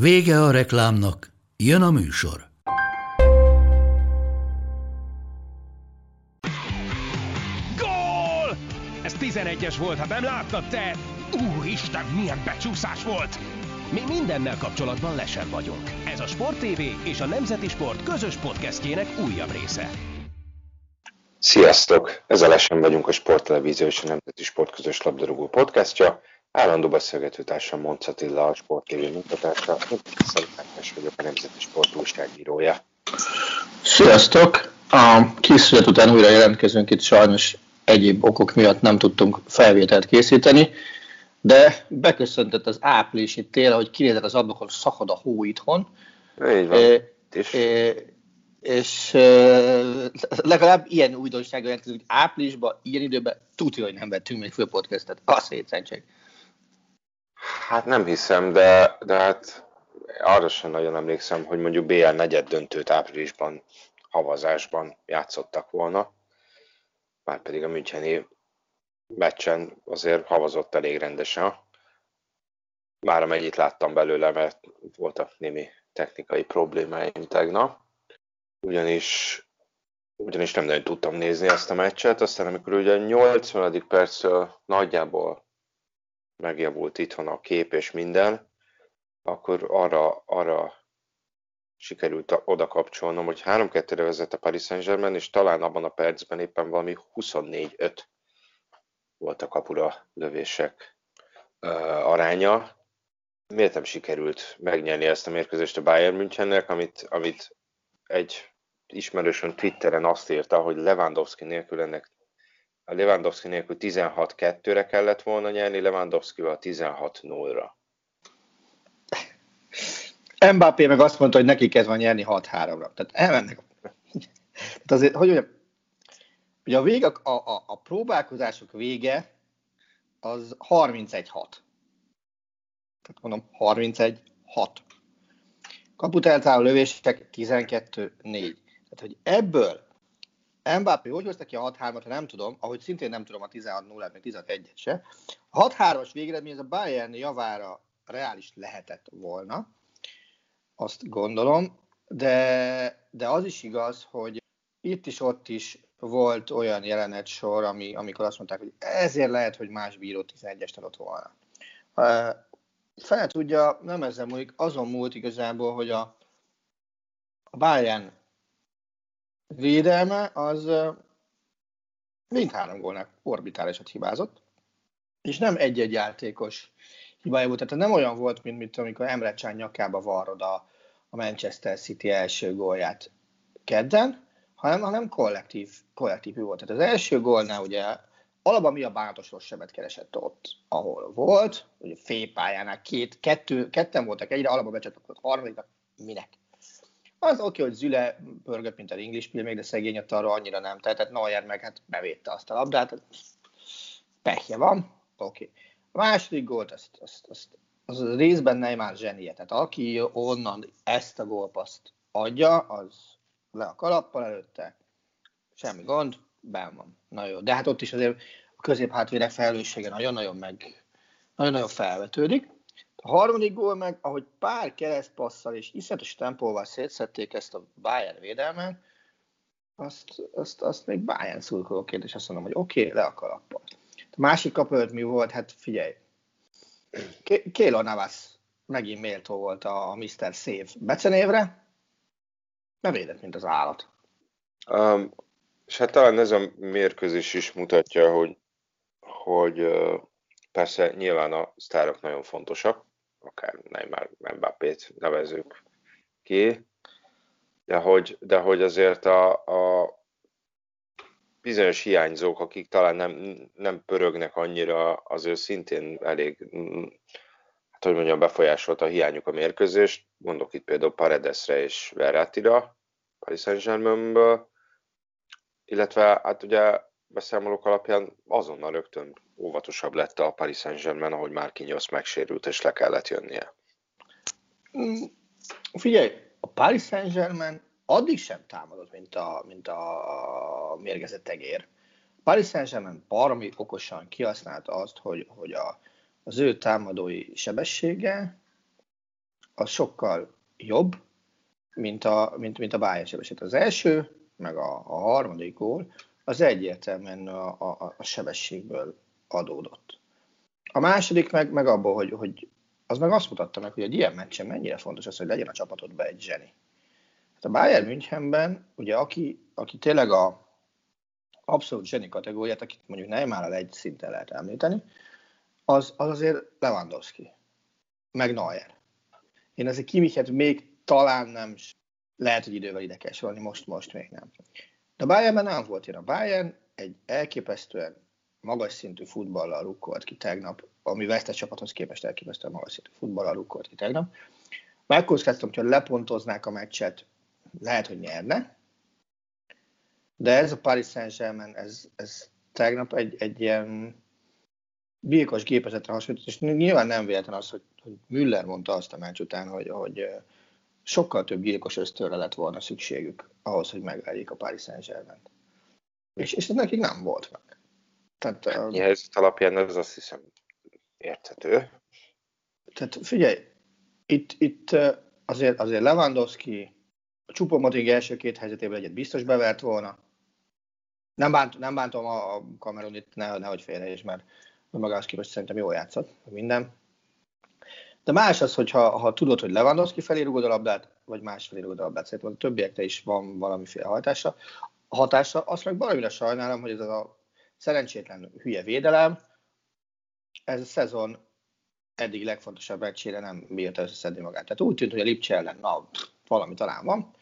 Vége a reklámnak, jön a műsor. Gól! Ez 11-es volt, ha nem láttad te! Úristen, milyen becsúszás volt! Mi mindennel kapcsolatban lesen vagyunk. Ez a Sport TV és a Nemzeti Sport közös podcastjének újabb része. Sziasztok! Ez a Lesen vagyunk a Sporttelevízió és a Nemzeti Sport közös labdarúgó podcastja. Állandó beszélgetőtársam Monc Attila, a Sport TV munkatársa, én Szalikákás vagyok, a Nemzeti Sport újságírója. Sziasztok! A készület után újra jelentkezünk itt, sajnos egyéb okok miatt nem tudtunk felvételt készíteni, de beköszöntött az áprilisi tél, ahogy kinézett az ablakon, szakad a hó itthon. Így van. É, és é, és e, legalább ilyen újdonsággal jelentkezünk, hogy áprilisban, ilyen időben tudja, hogy nem vettünk még föl podcastet. A szétszentség. Hát nem hiszem, de, de hát arra sem nagyon emlékszem, hogy mondjuk BL negyed döntőt áprilisban havazásban játszottak volna. Márpedig a Müncheni meccsen azért havazott elég rendesen. Már amennyit láttam belőle, mert voltak némi technikai problémáim tegnap. Ugyanis, ugyanis nem nagyon tudtam nézni ezt a meccset, aztán amikor ugye a 80. perctől nagyjából megjavult itthon a kép és minden, akkor arra, arra sikerült oda kapcsolnom, hogy 3-2-re vezet a Paris Saint-Germain, és talán abban a percben éppen valami 24-5 volt a kapura lövések ö, aránya. Miért nem sikerült megnyerni ezt a mérkőzést a Bayern Münchennek, amit, amit egy ismerősön Twitteren azt írta, hogy Lewandowski nélkül ennek a Lewandowski nélkül 16-2-re kellett volna nyerni, Lewandowski-val 16-0-ra. Mbappé meg azt mondta, hogy neki kezd van nyerni 6-3-ra. Tehát elmennek. Tehát azért, hogy mondjam, ugye a, vége, a, a, a próbálkozások vége az 31-6. Tehát mondom, 31-6. Kaput eltálló lövések 12-4. Tehát, hogy ebből Mbappé hogy hozta ki a 6-3-at, ha nem tudom, ahogy szintén nem tudom a 16-0-et, meg 11-et se. A 6-3-as végeredmény ez a Bayern javára reális lehetett volna, azt gondolom, de, de az is igaz, hogy itt is, ott is volt olyan jelenet sor, ami, amikor azt mondták, hogy ezért lehet, hogy más bíró 11-est adott volna. Fel tudja, nem ezzel múlik, azon múlt igazából, hogy a, a Bayern védelme az mindhárom gólnál orbitálisat hibázott, és nem egy-egy játékos hibája volt. Tehát nem olyan volt, mint, mint amikor Emre Can nyakába varrod a, a Manchester City első gólját kedden, hanem, hanem kollektív, kollektív volt. Tehát az első gólnál ugye alapban mi a bánatos rossz sebet keresett ott, ahol volt, ugye félpályánál két, kettő, ketten voltak egyre, alapban becsatlakozott harmadiknak, minek? Az oké, hogy Züle pörgött, mint az English még de szegény ott arra annyira nem tehát Neuer meg hát bevédte azt a labdát, pehje van, oké. A második gólt, azt, azt, azt, az a részben Neymar zsenie, tehát aki onnan ezt a gólpaszt adja, az le a kalappal előtte, semmi gond, ben van. Na jó, de hát ott is azért a középhátvédek felelőssége nagyon-nagyon meg, nagyon-nagyon felvetődik. A harmadik gól meg, ahogy pár keresztpasszal és iszletes tempóval szétszették ezt a Bayern védelmen, azt, azt, azt még Bayern szurkolóként is azt mondom, hogy oké, okay, le a kalappal. A másik kapölt mi volt? Hát figyelj, Kélo Navas megint méltó volt a Mr. Save becenévre, bevédett, mint az állat. Um, és hát talán ez a mérkőzés is mutatja, hogy, hogy persze nyilván a sztárok nagyon fontosak, akár Neymar Mbappét nevezők ki, de hogy, de hogy azért a, a bizonyos hiányzók, akik talán nem, nem pörögnek annyira, azért szintén elég hát hogy mondjam, befolyásolta a hiányuk a mérkőzést. Mondok itt például Paredesre és Verratira, Paris Saint-Germainből, illetve hát ugye beszámolók alapján azonnal rögtön óvatosabb lett a Paris Saint-Germain, ahogy már Kinyosz megsérült, és le kellett jönnie. Mm, figyelj, a Paris Saint-Germain addig sem támadott, mint a, mint a mérgezett tegér. Paris Saint-Germain baromi okosan kihasználta azt, hogy, hogy a, az ő támadói sebessége az sokkal jobb, mint a, mint, mint a Bayern sebesség. Az első, meg a, a harmadik gól, az egyértelműen a, a, a sebességből adódott. A második meg, meg abból, hogy, hogy az meg azt mutatta meg, hogy egy ilyen meccsen mennyire fontos az, hogy legyen a csapatodban egy zseni. Hát a Bayern Münchenben, ugye aki, aki tényleg a abszolút zseni kategóriát, akit mondjuk Neymarral egy szinten lehet említeni, az, az azért Lewandowski, meg Neuer. Én azért Kimichet még talán nem, lehet, hogy idővel ide kell sorolni, most, most még nem. De a Bayernben nem volt ilyen. A Bayern egy elképesztően magas szintű futballal rukkolt ki tegnap, ami vesztes csapathoz képest elképesztően magas szintű futballal rukkolt ki tegnap. Megkockáztam, hogyha lepontoznák a meccset, lehet, hogy nyerne, de ez a Paris Saint-Germain, ez, ez tegnap egy, egy ilyen birkos gépezetre hasonlított, és nyilván nem véletlen az, hogy, hogy Müller mondta azt a meccs után, hogy, hogy sokkal több gyilkos ösztőre lett volna szükségük ahhoz, hogy megverjék a Paris Saint-Germain. És, és ez nekik nem volt meg. Tehát, a helyzet alapján ez azt hiszem érthető. Tehát figyelj, itt, itt azért, azért Lewandowski a Csupomoting első két helyzetében egyet biztos bevert volna. Nem, bánt, nem bántom a, a Cameron itt, ne, nehogy félre is, mert magához képest szerintem jól játszott, minden. De más az, hogyha ha tudod, hogy Lewandowski felé rúgod a labdát, vagy más felé rúgod a labdát, szerintem a többiekre is van valamiféle hatása. A hatása, azt meg valamire sajnálom, hogy ez a szerencsétlen hülye védelem, ez a szezon eddig legfontosabb meccsére nem bírta összeszedni magát. Tehát úgy tűnt, hogy a Lipcse ellen, na, valami talán van,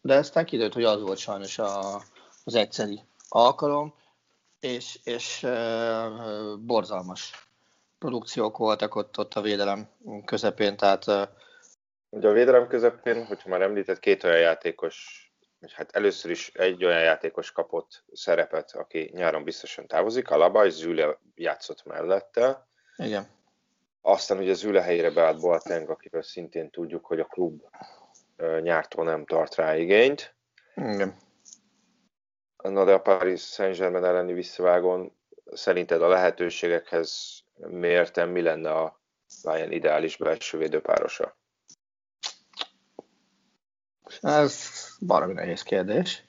de aztán kiderült, hogy az volt sajnos a, az egyszeri alkalom, és, és uh, borzalmas produkciók voltak ott, ott a védelem közepén, tehát... Ugye a védelem közepén, hogyha már említett, két olyan játékos, hát először is egy olyan játékos kapott szerepet, aki nyáron biztosan távozik, a Laba és Züle játszott mellette. Igen. Aztán ugye Züle helyére beállt Boateng, akiről szintén tudjuk, hogy a klub nyártól nem tart rá igényt. Igen. Na de a Paris Saint-Germain elleni visszavágon szerinted a lehetőségekhez mértem mi lenne a Bayern ideális belső védőpárosa? Ez valami nehéz kérdés.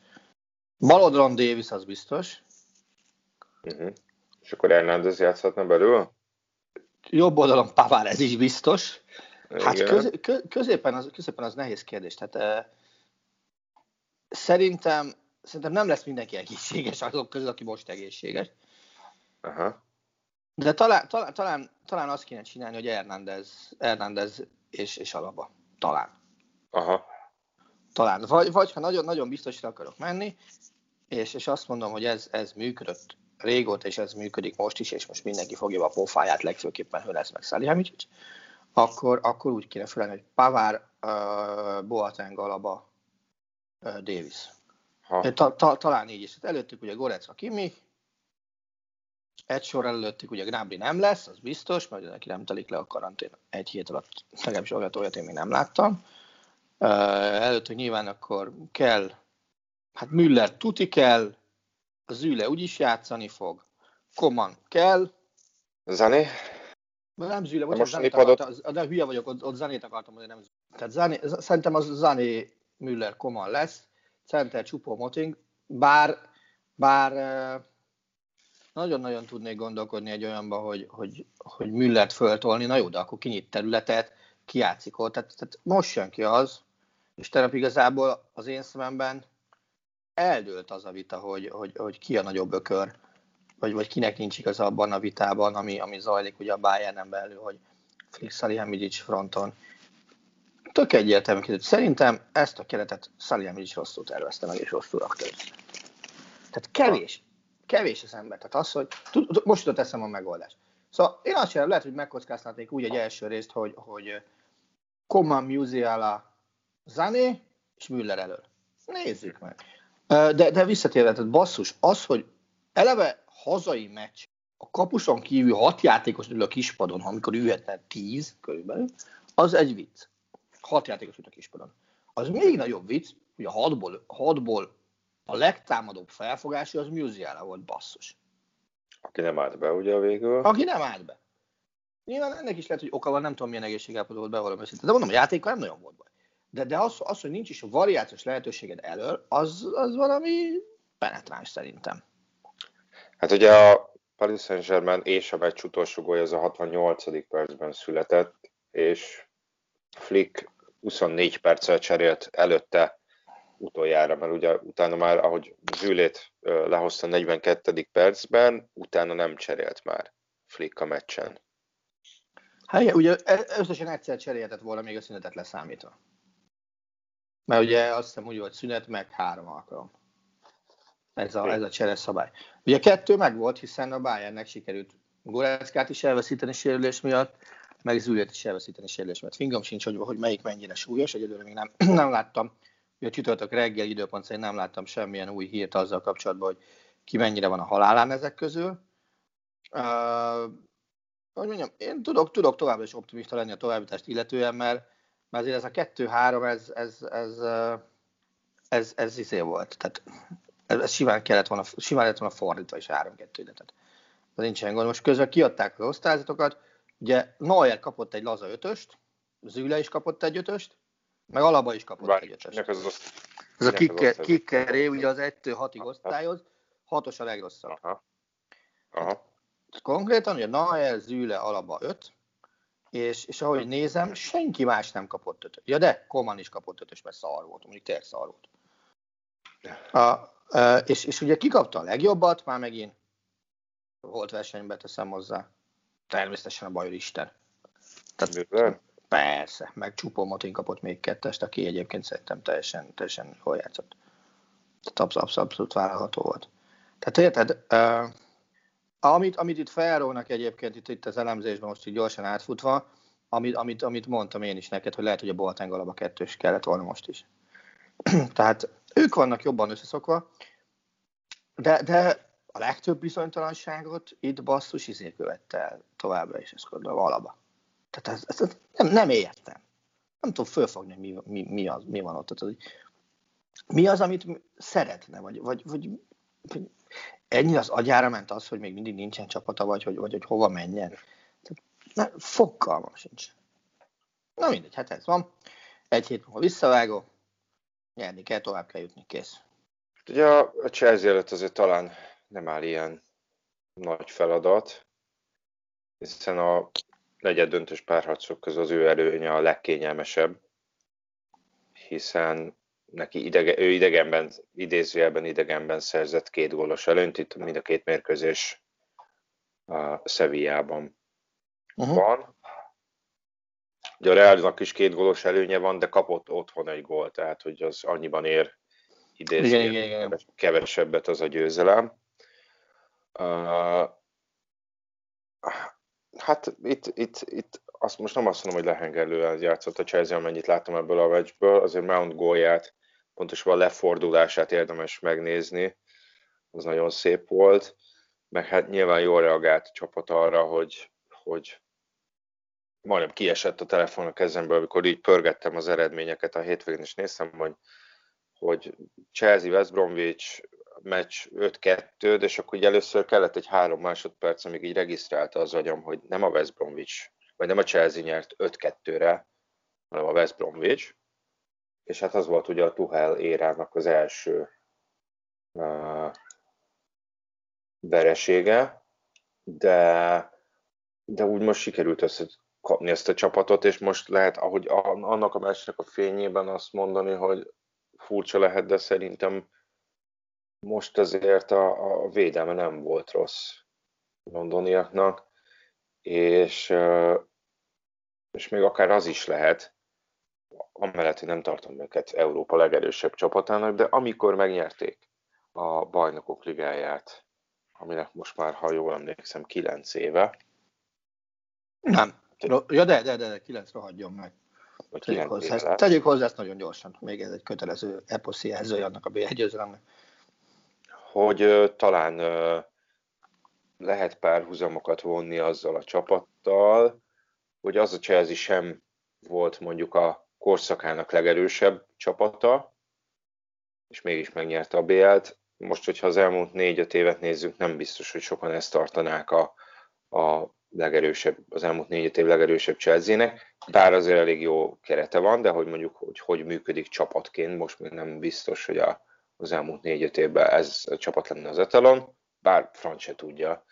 Balodron Davis az biztos. Uh-huh. És akkor Hernández játszhatna belül? Jobb oldalon Pavár, ez is biztos. Hát köz, középen, az, középen az nehéz kérdés. Tehát, uh, szerintem, szerintem nem lesz mindenki egészséges azok közül, aki most egészséges. Aha. De talán, talán, talán, talán azt kéne csinálni, hogy Hernández, Hernández és, és Alaba. Talán. Aha. Talán. Vagy, vagy ha nagyon-nagyon biztosra akarok menni, és, és azt mondom, hogy ez, ez működött régóta, és ez működik most is, és most mindenki fogja a pofáját, legfőképpen hogy lesz meg Salihamidzic, akkor, akkor úgy kéne felelni, hogy Pavár, uh, Boateng, Alaba, uh, Davis. Ta, ta, talán így is. Hát előttük ugye Goretzka, Kimi, egy sor előttük ugye Gnabry nem lesz, az biztos, mert neki nem telik le a karantén egy hét alatt, legalábbis olyat, olyat én még nem láttam. Uh, előttük nyilván akkor kell, hát Müller tuti kell, a Züle úgyis játszani fog, Koman kell. Zani? Nem Züle, bocsánat, Zanét akartam, de hülye vagyok, ott, ott Zanét akartam mondani, nem Tehát Zani, szerintem az Zani Müller Koman lesz, Center Csupó Moting, bár, bár nagyon-nagyon tudnék gondolkodni egy olyanba, hogy, hogy, hogy Müllert föltolni, na jó, de akkor kinyit területet, kiátszik ott. Tehát, tehát most jön ki az, és tegnap igazából az én szememben eldőlt az a vita, hogy, hogy, hogy ki a nagyobb ökör, vagy, vagy kinek nincs igaz abban a vitában, ami, ami zajlik ugye a Bayernen belül, hogy Flick Salihamidzic fronton. Tök egyértelmű Szerintem ezt a keretet Salihamidzic rosszul tervezte meg, és rosszul rakta Tehát kevés, kevés az ember. Tehát az, hogy most jutott eszem a megoldás. Szóval én azt sem lehet, hogy megkockáztatnék úgy egy első részt, hogy, hogy Coman, Musiala, Zané és Müller elől. Nézzük meg. De, de visszatérve, tehát basszus, az, hogy eleve hazai meccs, a kapuson kívül hat játékos ül a kispadon, amikor ülhetne tíz körülbelül, az egy vicc. Hat játékos ül a kispadon. Az még nagyobb vicc, hogy a hatból, hatból a legtámadóbb felfogású az Musiala volt basszus. Aki nem állt be ugye a végül. Aki nem állt be. Nyilván ennek is lehet, hogy oka van, nem tudom milyen egészségállapot volt bevallom őszintén. De mondom, a játékkal nem nagyon volt baj. De, de az, az, hogy nincs is a variációs lehetőséged elől, az, az valami penetráns szerintem. Hát ugye a Paris Saint-Germain és a meccs utolsó gólya az a 68. percben született, és Flick 24 perccel cserélt előtte utoljára, mert ugye utána már, ahogy Zülét lehozta 42. percben, utána nem cserélt már Flick a meccsen. Hát ugye e, összesen egyszer cserélhetett volna még a szünetet leszámítva. Mert ugye azt hiszem úgy volt szünet, meg három alkalom. Ez a, ez a csere szabály. Ugye kettő meg volt, hiszen a Bayernnek sikerült Goreckát is elveszíteni sérülés miatt, meg Zülét is elveszíteni sérülés miatt. Fingom sincs, hogy, hogy melyik mennyire súlyos, egyelőre még nem, nem láttam. Ugye a csütörtök reggel időpont szerint nem láttam semmilyen új hírt azzal kapcsolatban, hogy ki mennyire van a halálán ezek közül. Uh, hogy mondjam, én tudok, tudok továbbra is optimista lenni a továbbítást illetően, mert, mert azért ez a kettő-három, ez, ez, ez, ez, ez, ez izé volt. Tehát ez, ez simán, kellett volna, simán lett volna fordítva is 3-2 ide. Tehát az nincsen gond. Most közben kiadták az osztályzatokat, ugye Neuer kapott egy laza ötöst, Züle is kapott egy ötöst, meg Alaba is kapott Bár, egy ötöst. Ez, az, ez a kickeré, ugye az 1-6-ig osztályoz, hatos a legrosszabb. Aha. Aha. Konkrétan, ugye Neuer, Züle, Alaba 5, és, és ahogy nézem, senki más nem kapott ötöt. Ja, de Koman is kapott ötös, mert szar volt, mondjuk tényleg szar volt. A, és, és ugye kikapta a legjobbat, már megint volt versenybe teszem hozzá. Természetesen a Bajor Isten. Tehát, persze, meg Csupó Motin kapott még kettest, aki egyébként szerintem teljesen, teljesen jól játszott. Tehát abszolút, abszolút vállalható volt. Tehát érted, uh, amit, amit itt felrónak egyébként itt, itt az elemzésben most így gyorsan átfutva, amit, amit, amit mondtam én is neked, hogy lehet, hogy a Boltán Galaba kettős kellett volna most is. Tehát ők vannak jobban összeszokva, de, de a legtöbb bizonytalanságot itt basszus izé követte el továbbra is, ezt gondolom, alaba. Tehát ez, ez, nem, nem értem. Nem tudom fölfogni, mi, mi, mi, az, mi van ott. Tehát, hogy mi az, amit szeretne, vagy, vagy, vagy, vagy ennyi az agyára ment az, hogy még mindig nincsen csapata, vagy hogy, vagy hogy hova menjen. Tehát, ne, fogalmam sincs. Na mindegy, hát ez van. Egy hét múlva visszavágó, nyerni kell, tovább kell jutni, kész. Ugye a Chelsea előtt azért talán nem áll ilyen nagy feladat, hiszen a negyed döntős párharcok közül az ő előnye a legkényelmesebb, hiszen neki idege, ő idegenben, idézőjelben idegenben szerzett két gólos előnyt, itt mind a két mérkőzés a Sevillában uh-huh. van. Ugye a Realnak is két gólos előnye van, de kapott otthon egy gól, tehát hogy az annyiban ér idézőjelben kevesebbet az a győzelem. Uh, hát itt, itt, itt azt most nem azt mondom, hogy lehengerlően játszott a Chelsea, amennyit láttam ebből a meccsből, azért Mount gólját, pontosan a lefordulását érdemes megnézni, az nagyon szép volt, meg hát nyilván jól reagált a csapat arra, hogy, hogy majdnem kiesett a telefon a kezemből, amikor így pörgettem az eredményeket a hétvégén, és néztem, hogy, hogy Chelsea West Bromwich meccs 5-2, és akkor így először kellett egy három másodperc, amíg így regisztrálta az agyam, hogy nem a West Bromwich, vagy nem a Chelsea nyert 5-2-re, hanem a West Bromwich, és hát az volt ugye a Tuhel érának az első uh, veresége, de, de úgy most sikerült összekapni ezt a csapatot, és most lehet, ahogy annak a meccsnek a fényében azt mondani, hogy furcsa lehet, de szerintem most azért a, a védelme nem volt rossz londoniaknak, és, és még akár az is lehet, amellett, hogy nem tartom őket Európa legerősebb csapatának, de amikor megnyerték a bajnokok ligáját, aminek most már, ha jól emlékszem, 9 éve, Nem. Ja, de, de, de, de 9 rohadjon meg. Tegyük hozzá, ezt, tegyük hozzá ezt nagyon gyorsan. Még ez egy kötelező eposzi jelzője annak a b Hogy talán lehet párhuzamokat vonni azzal a csapattal, hogy az a Chelsea sem volt mondjuk a korszakának legerősebb csapata, és mégis megnyerte a BL-t. Most, hogyha az elmúlt négy-öt évet nézzük, nem biztos, hogy sokan ezt tartanák a, a legerősebb, az elmúlt négy év legerősebb Chelsea-nek, bár azért elég jó kerete van, de hogy mondjuk, hogy hogy működik csapatként, most még nem biztos, hogy a, az elmúlt négy-öt évben ez a csapat lenne az etalon, bár Franc se tudja.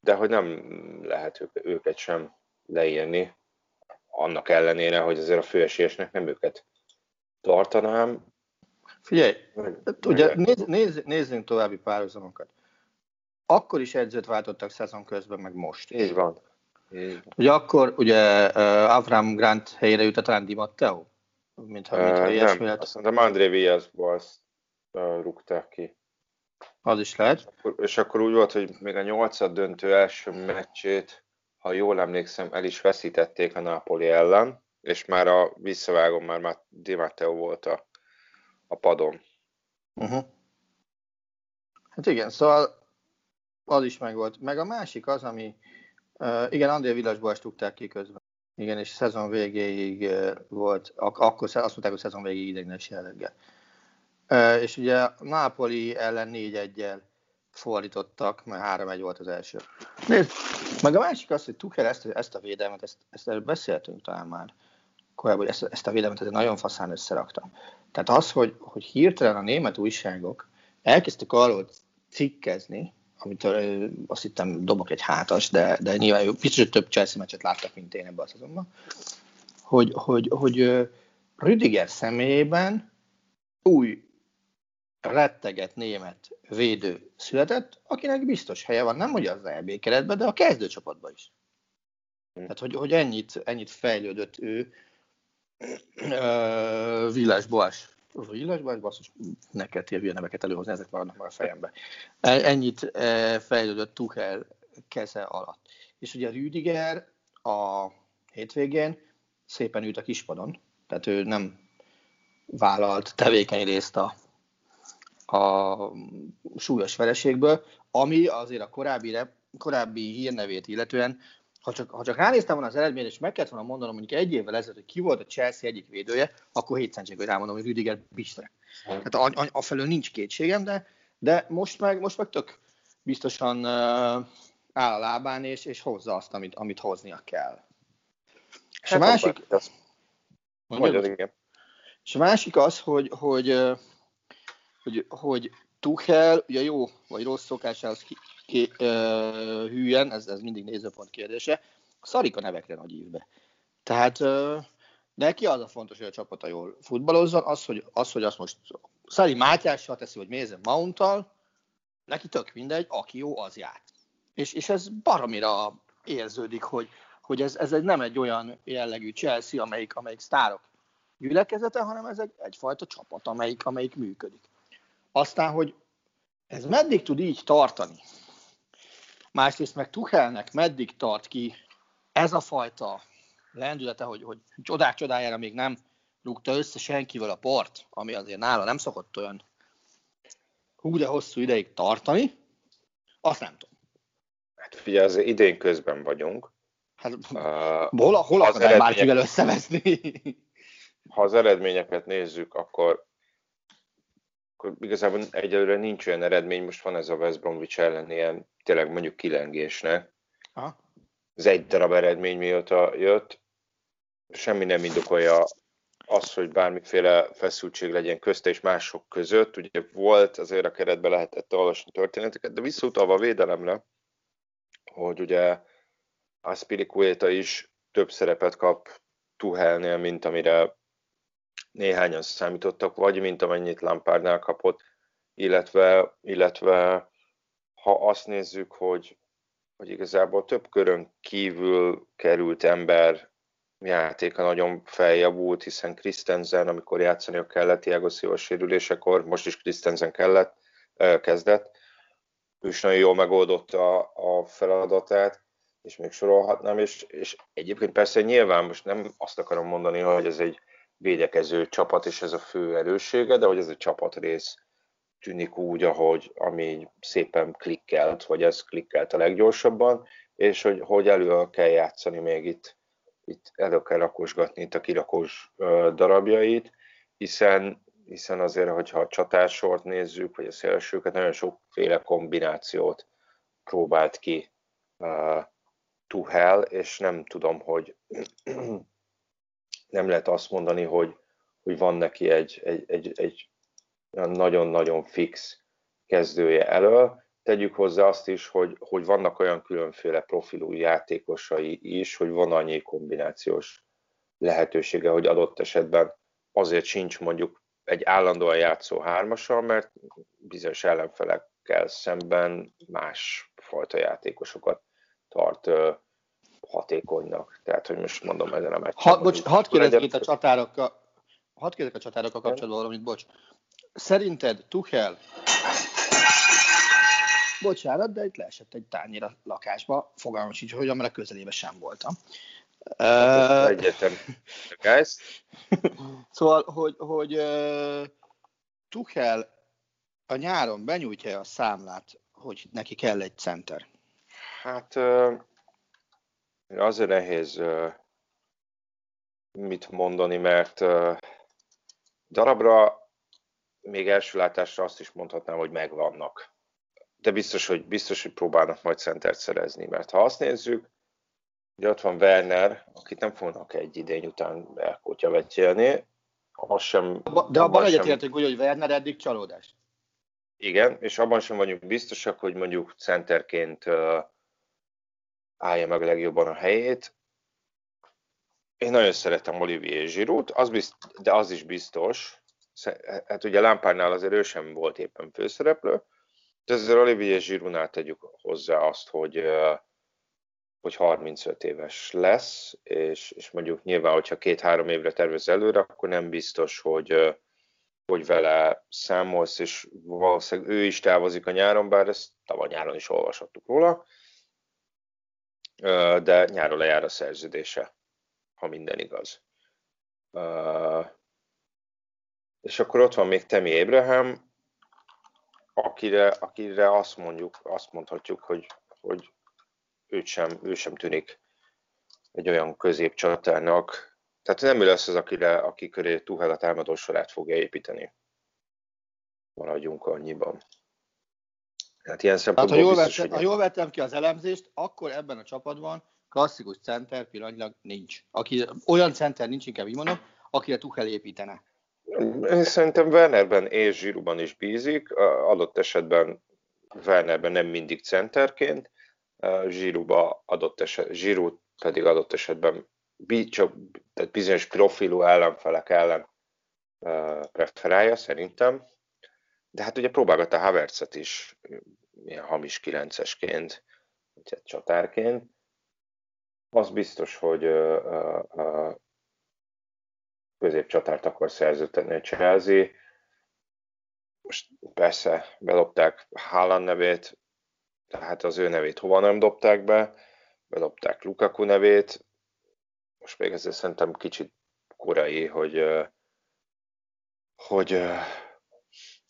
De hogy nem lehet őket sem leírni, annak ellenére, hogy azért a főesélyesnek nem őket tartanám. Figyelj, meg, ugye nézz, nézz, nézzünk további párhuzamokat akkor is edzőt váltottak szezon közben, meg most. Így van. Így van. Ugye akkor ugye Avram Grant helyére jut a talán Di Matteo? Mintha, uh, ilyesmi nem, azt mondtam, André Villas-ból azt uh, rúgták ki. Az is lehet. És akkor, és akkor úgy volt, hogy még a nyolcad döntő első meccsét, ha jól emlékszem, el is veszítették a Napoli ellen, és már a visszavágom már, már Di Matteo volt a, a padon. Uh-huh. Hát igen, szóval az is megvolt. Meg a másik az, ami, uh, igen, André Villasból stugták ki közben. Igen, és szezon végéig volt, ak- akkor azt mondták, hogy szezon végéig ideiglenes jelleggel. És ugye Napoli ellen 4-1-jel fordítottak, mert 3-1 volt az első. Nézd, meg a másik az, hogy Tuchel ezt, ezt a védelmet, ezt, ezt erről beszéltünk talán már korábban, hogy ezt, ezt a védelmet ezért nagyon faszán összeraktam. Tehát az, hogy, hogy hirtelen a német újságok elkezdtek arról cikkezni, amit uh, azt hittem dobok egy hátas, de, de nyilván jó, kicsit több Chelsea meccset láttak, mint én ebben a szezonban, hogy, hogy, hogy Rüdiger személyében új retteget német védő született, akinek biztos helye van, nem hogy az EB keretben, de a kezdőcsapatban is. Tehát, hogy, hogy ennyit, ennyit fejlődött ő Villás Boás az illásban, basszus, neked hülye neveket előhozni, ezek maradnak már a fejembe. E, ennyit e, fejlődött Tuchel keze alatt. És ugye Rüdiger a hétvégén szépen ült a kispadon, tehát ő nem vállalt tevékeny részt a, a súlyos vereségből, ami azért a korábbi, korábbi hírnevét illetően ha csak, ha csak ránéztem volna az eredményt, és meg kellett volna mondanom mondjuk egy évvel ezelőtt, hogy ki volt a Chelsea egyik védője, akkor 7 hogy rámondom, hogy Rüdiger Bistre. Tehát a, a, a, felől nincs kétségem, de, de most meg, most meg tök biztosan uh, áll a lábán, és, és hozza azt, amit, amit hoznia kell. És a hát másik... Mondjad, igen. És a másik az, hogy, hogy, hogy, hogy Tuchel, ugye jó vagy rossz szokásához ké, uh, hülyen, ez, ez mindig nézőpont kérdése, szarik a nevekre nagy évbe. Tehát uh, neki az a fontos, hogy a csapata jól futballozzon, az, hogy, az, hogy azt most Szari Mátyással teszi, vagy Mézen Mounttal, neki tök mindegy, aki jó, az jár. És, és ez baromira érződik, hogy, hogy ez, ez egy, nem egy olyan jellegű Chelsea, amelyik, amelyik sztárok gyülekezete, hanem ez egy, egyfajta csapat, amelyik, amelyik működik. Aztán, hogy ez meddig tud így tartani, másrészt meg Tuchelnek meddig tart ki ez a fajta lendülete, hogy, hogy csodák csodájára még nem rúgta össze senkivel a port, ami azért nála nem szokott olyan hú de hosszú ideig tartani, azt nem tudom. Hát figyelj, azért idén közben vagyunk. Hát, uh, hol, hol akar eredmények... bárkivel összevezni? ha az eredményeket nézzük, akkor akkor igazából egyelőre nincs olyan eredmény, most van ez a West Bromwich ellen ilyen tényleg mondjuk kilengésnek. Aha. Ez egy darab eredmény mióta jött, semmi nem indokolja az, hogy bármiféle feszültség legyen közte és mások között. Ugye volt, azért a keretbe lehetett olvasni történeteket, de visszautalva a védelemre, hogy ugye Aspilicueta is több szerepet kap Tuhelnél, mint amire néhányan számítottak, vagy mint amennyit Lampardnál kapott, illetve, illetve ha azt nézzük, hogy, hogy igazából több körön kívül került ember játéka nagyon feljavult, hiszen Christensen, amikor játszani kellett Thiago Silva sérülésekor, most is Christensen kellett, kezdett, ő is nagyon jól megoldotta a, a feladatát, és még sorolhatnám, és, és egyébként persze nyilván most nem azt akarom mondani, hogy ez egy védekező csapat, és ez a fő erőssége, de hogy ez a csapatrész tűnik úgy, ahogy ami szépen klikkelt, vagy ez klikkelt a leggyorsabban, és hogy, hogy elő kell játszani még itt, itt elő kell rakosgatni itt a kirakós darabjait, hiszen, hiszen azért, hogyha a csatársort nézzük, vagy a szélsőket, nagyon sokféle kombinációt próbált ki uh, Tuhel, és nem tudom, hogy nem lehet azt mondani, hogy, hogy van neki egy, egy, egy, egy nagyon-nagyon fix kezdője elől. Tegyük hozzá azt is, hogy, hogy vannak olyan különféle profilú játékosai is, hogy van annyi kombinációs lehetősége, hogy adott esetben azért sincs mondjuk egy állandóan játszó hármasa, mert bizonyos ellenfelekkel szemben más fajta játékosokat tart hatékonynak. Tehát, hogy most mondom ezen a meccsen. Ha, bocs, hadd kérdezzek itt a csatárokkal, hadd kérdezzek a csatárokkal kapcsolatban valamit, bocs. Szerinted Tuchel Bocsánat, de itt leesett egy tányér lakásba, fogalmam sincs, hogy amire közelébe sem voltam. Egyetem, guys. szóval, hogy, hogy uh, Tuchel a nyáron benyújtja a számlát, hogy neki kell egy center. Hát uh, azért nehéz mit mondani, mert darabra még első látásra azt is mondhatnám, hogy megvannak. De biztos, hogy, biztos, hogy próbálnak majd centert szerezni, mert ha azt nézzük, hogy ott van Werner, akit nem fognak egy idény után elkótya vetélni, az sem... De abban egyetértünk úgy, hogy Werner eddig csalódás. Igen, és abban sem vagyunk biztosak, hogy mondjuk centerként állja meg legjobban a helyét. Én nagyon szeretem Olivier Giroud, az bizt, de az is biztos, hát ugye Lampárnál azért ő sem volt éppen főszereplő, de azért Olivier Giroudnál tegyük hozzá azt, hogy, hogy 35 éves lesz, és, és mondjuk nyilván, hogyha két-három évre tervez előre, akkor nem biztos, hogy, hogy vele számolsz, és valószínűleg ő is távozik a nyáron, bár ezt tavaly nyáron is olvashattuk róla, de nyáron lejár a szerződése, ha minden igaz. És akkor ott van még Temi Abraham, akire, akire azt mondjuk, azt mondhatjuk, hogy, hogy őt sem, ő sem tűnik egy olyan középcsatának. Tehát nem ő lesz az, akire, aki köré Tuhel a támadó sorát fogja építeni. Maradjunk annyiban. Hát ilyen szempontból hát, ha, jól vettem, hogy... ha jól vettem ki az elemzést, akkor ebben a csapatban klasszikus center pillanatnyilag nincs. Aki, olyan center nincs, inkább így mondom, akire Tuchel építene. Szerintem Wernerben és Zsiruban is bízik, adott esetben Wernerben nem mindig centerként, Zsiruba adott eset, Zsiru pedig adott esetben csak, tehát bizonyos profilú ellenfelek ellen preferálja szerintem. De hát ugye próbálgatta Havertzet is ilyen hamis kilencesként, vagy csatárként. Az biztos, hogy középcsatárt akar szerződtetni a Chelsea. Most persze bedobták Haaland nevét, tehát az ő nevét hova nem dobták be, bedobták Lukaku nevét, most még ezért szerintem kicsit korai, hogy, hogy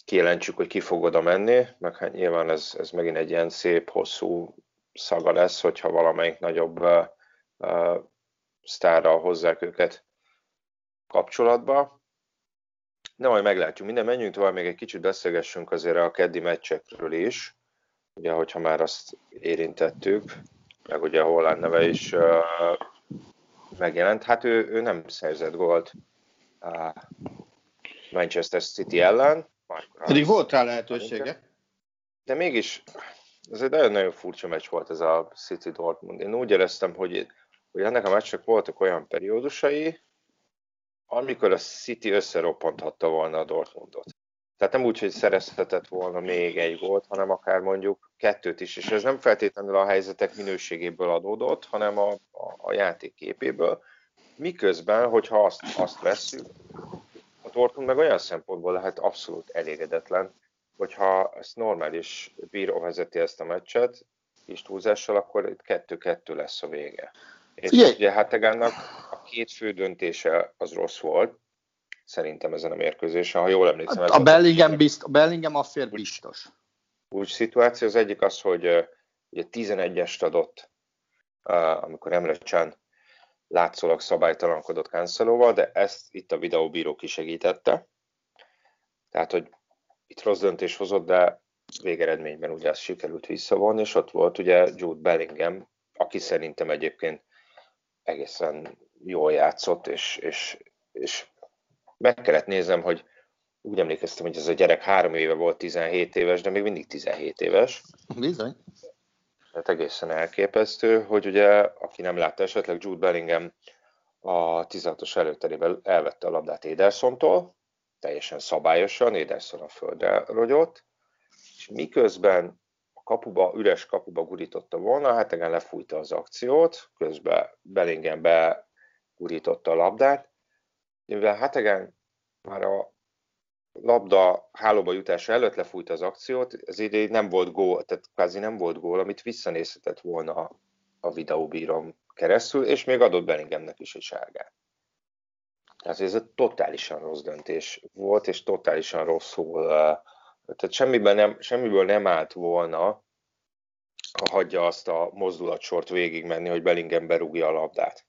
kijelentsük, hogy ki fog oda menni, meg hát nyilván ez, ez megint egy ilyen szép, hosszú szaga lesz, hogyha valamelyik nagyobb uh, uh, sztárral hozzák őket kapcsolatba. De majd meglátjuk. Minden menjünk tovább, még egy kicsit beszélgessünk azért a keddi meccsekről is. Ugye, hogyha már azt érintettük, meg ugye a Holland neve is uh, megjelent. Hát ő, ő nem szerzett gólt uh, Manchester City ellen. Pedig volt rá lehetősége. De mégis, ez egy nagyon-nagyon furcsa meccs volt ez a City Dortmund. Én úgy éreztem, hogy, hogy ennek a meccsnek voltak olyan periódusai, amikor a City összeroppanthatta volna a Dortmundot. Tehát nem úgy, hogy szerezhetett volna még egy gólt, hanem akár mondjuk kettőt is, és ez nem feltétlenül a helyzetek minőségéből adódott, hanem a, a, a játék képéből. Miközben, hogyha azt, azt vesszük, Dortmund meg olyan szempontból lehet abszolút elégedetlen, hogyha ezt normális bíró vezeti ezt a meccset, kis túlzással, akkor itt kettő-kettő lesz a vége. És Figyelj. ugye Hategánnak a két fő döntése az rossz volt, szerintem ezen a mérkőzésen, ha jól emlékszem. Hát a, Bellingham, bizt, a Bellingham affér biztos. Úgy szituáció, az egyik az, hogy ugye 11-est adott, amikor Emre Can látszólag szabálytalankodott Cancelóval, de ezt itt a videóbíró kisegítette. Tehát, hogy itt rossz döntés hozott, de végeredményben ugye ezt sikerült visszavonni, és ott volt ugye Jude Bellingham, aki szerintem egyébként egészen jól játszott, és, és, és meg kellett nézem, hogy úgy emlékeztem, hogy ez a gyerek három éve volt 17 éves, de még mindig 17 éves. Bizony. Tehát egészen elképesztő, hogy ugye, aki nem látta esetleg, Jude Bellingham a 16-os előterében elvette a labdát Edersontól, teljesen szabályosan, Ederson a földre rogyott, és miközben a kapuba, üres kapuba gurította volna, hát igen, lefújta az akciót, közben Bellingham begurította a labdát, mivel Hategen már a labda hálóba jutása előtt lefújta az akciót, ez így nem volt gól, tehát kvázi nem volt gól, amit visszanézhetett volna a videóbírom keresztül, és még adott Bellinghamnek is egy sárgát. Tehát ez egy totálisan rossz döntés volt, és totálisan rosszul, tehát semmiben nem, semmiből nem állt volna, ha hagyja azt a mozdulatsort végigmenni, hogy Bellingham berúgja a labdát.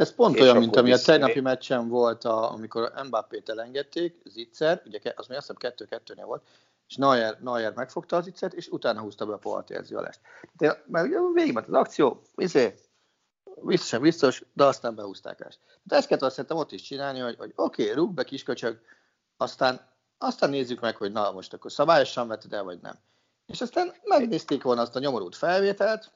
Ez pont olyan, mint ami a tegnapi meccsen volt, a, amikor Mbappé-t elengedték, Zicser, ugye az még azt hiszem kettő-kettőnél volt, és Neuer, Neuer megfogta az Zicsert, és utána húzta be a Poaltérzi alást. De, mert végigment az akció, izé, biztos sem biztos, de aztán behúzták ezt. De ezt kellett szerintem ott is csinálni, hogy, hogy oké, okay, rúg be kisköcsög, aztán, aztán nézzük meg, hogy na most akkor szabályosan vetted el, vagy nem. És aztán megnézték volna azt a nyomorult felvételt,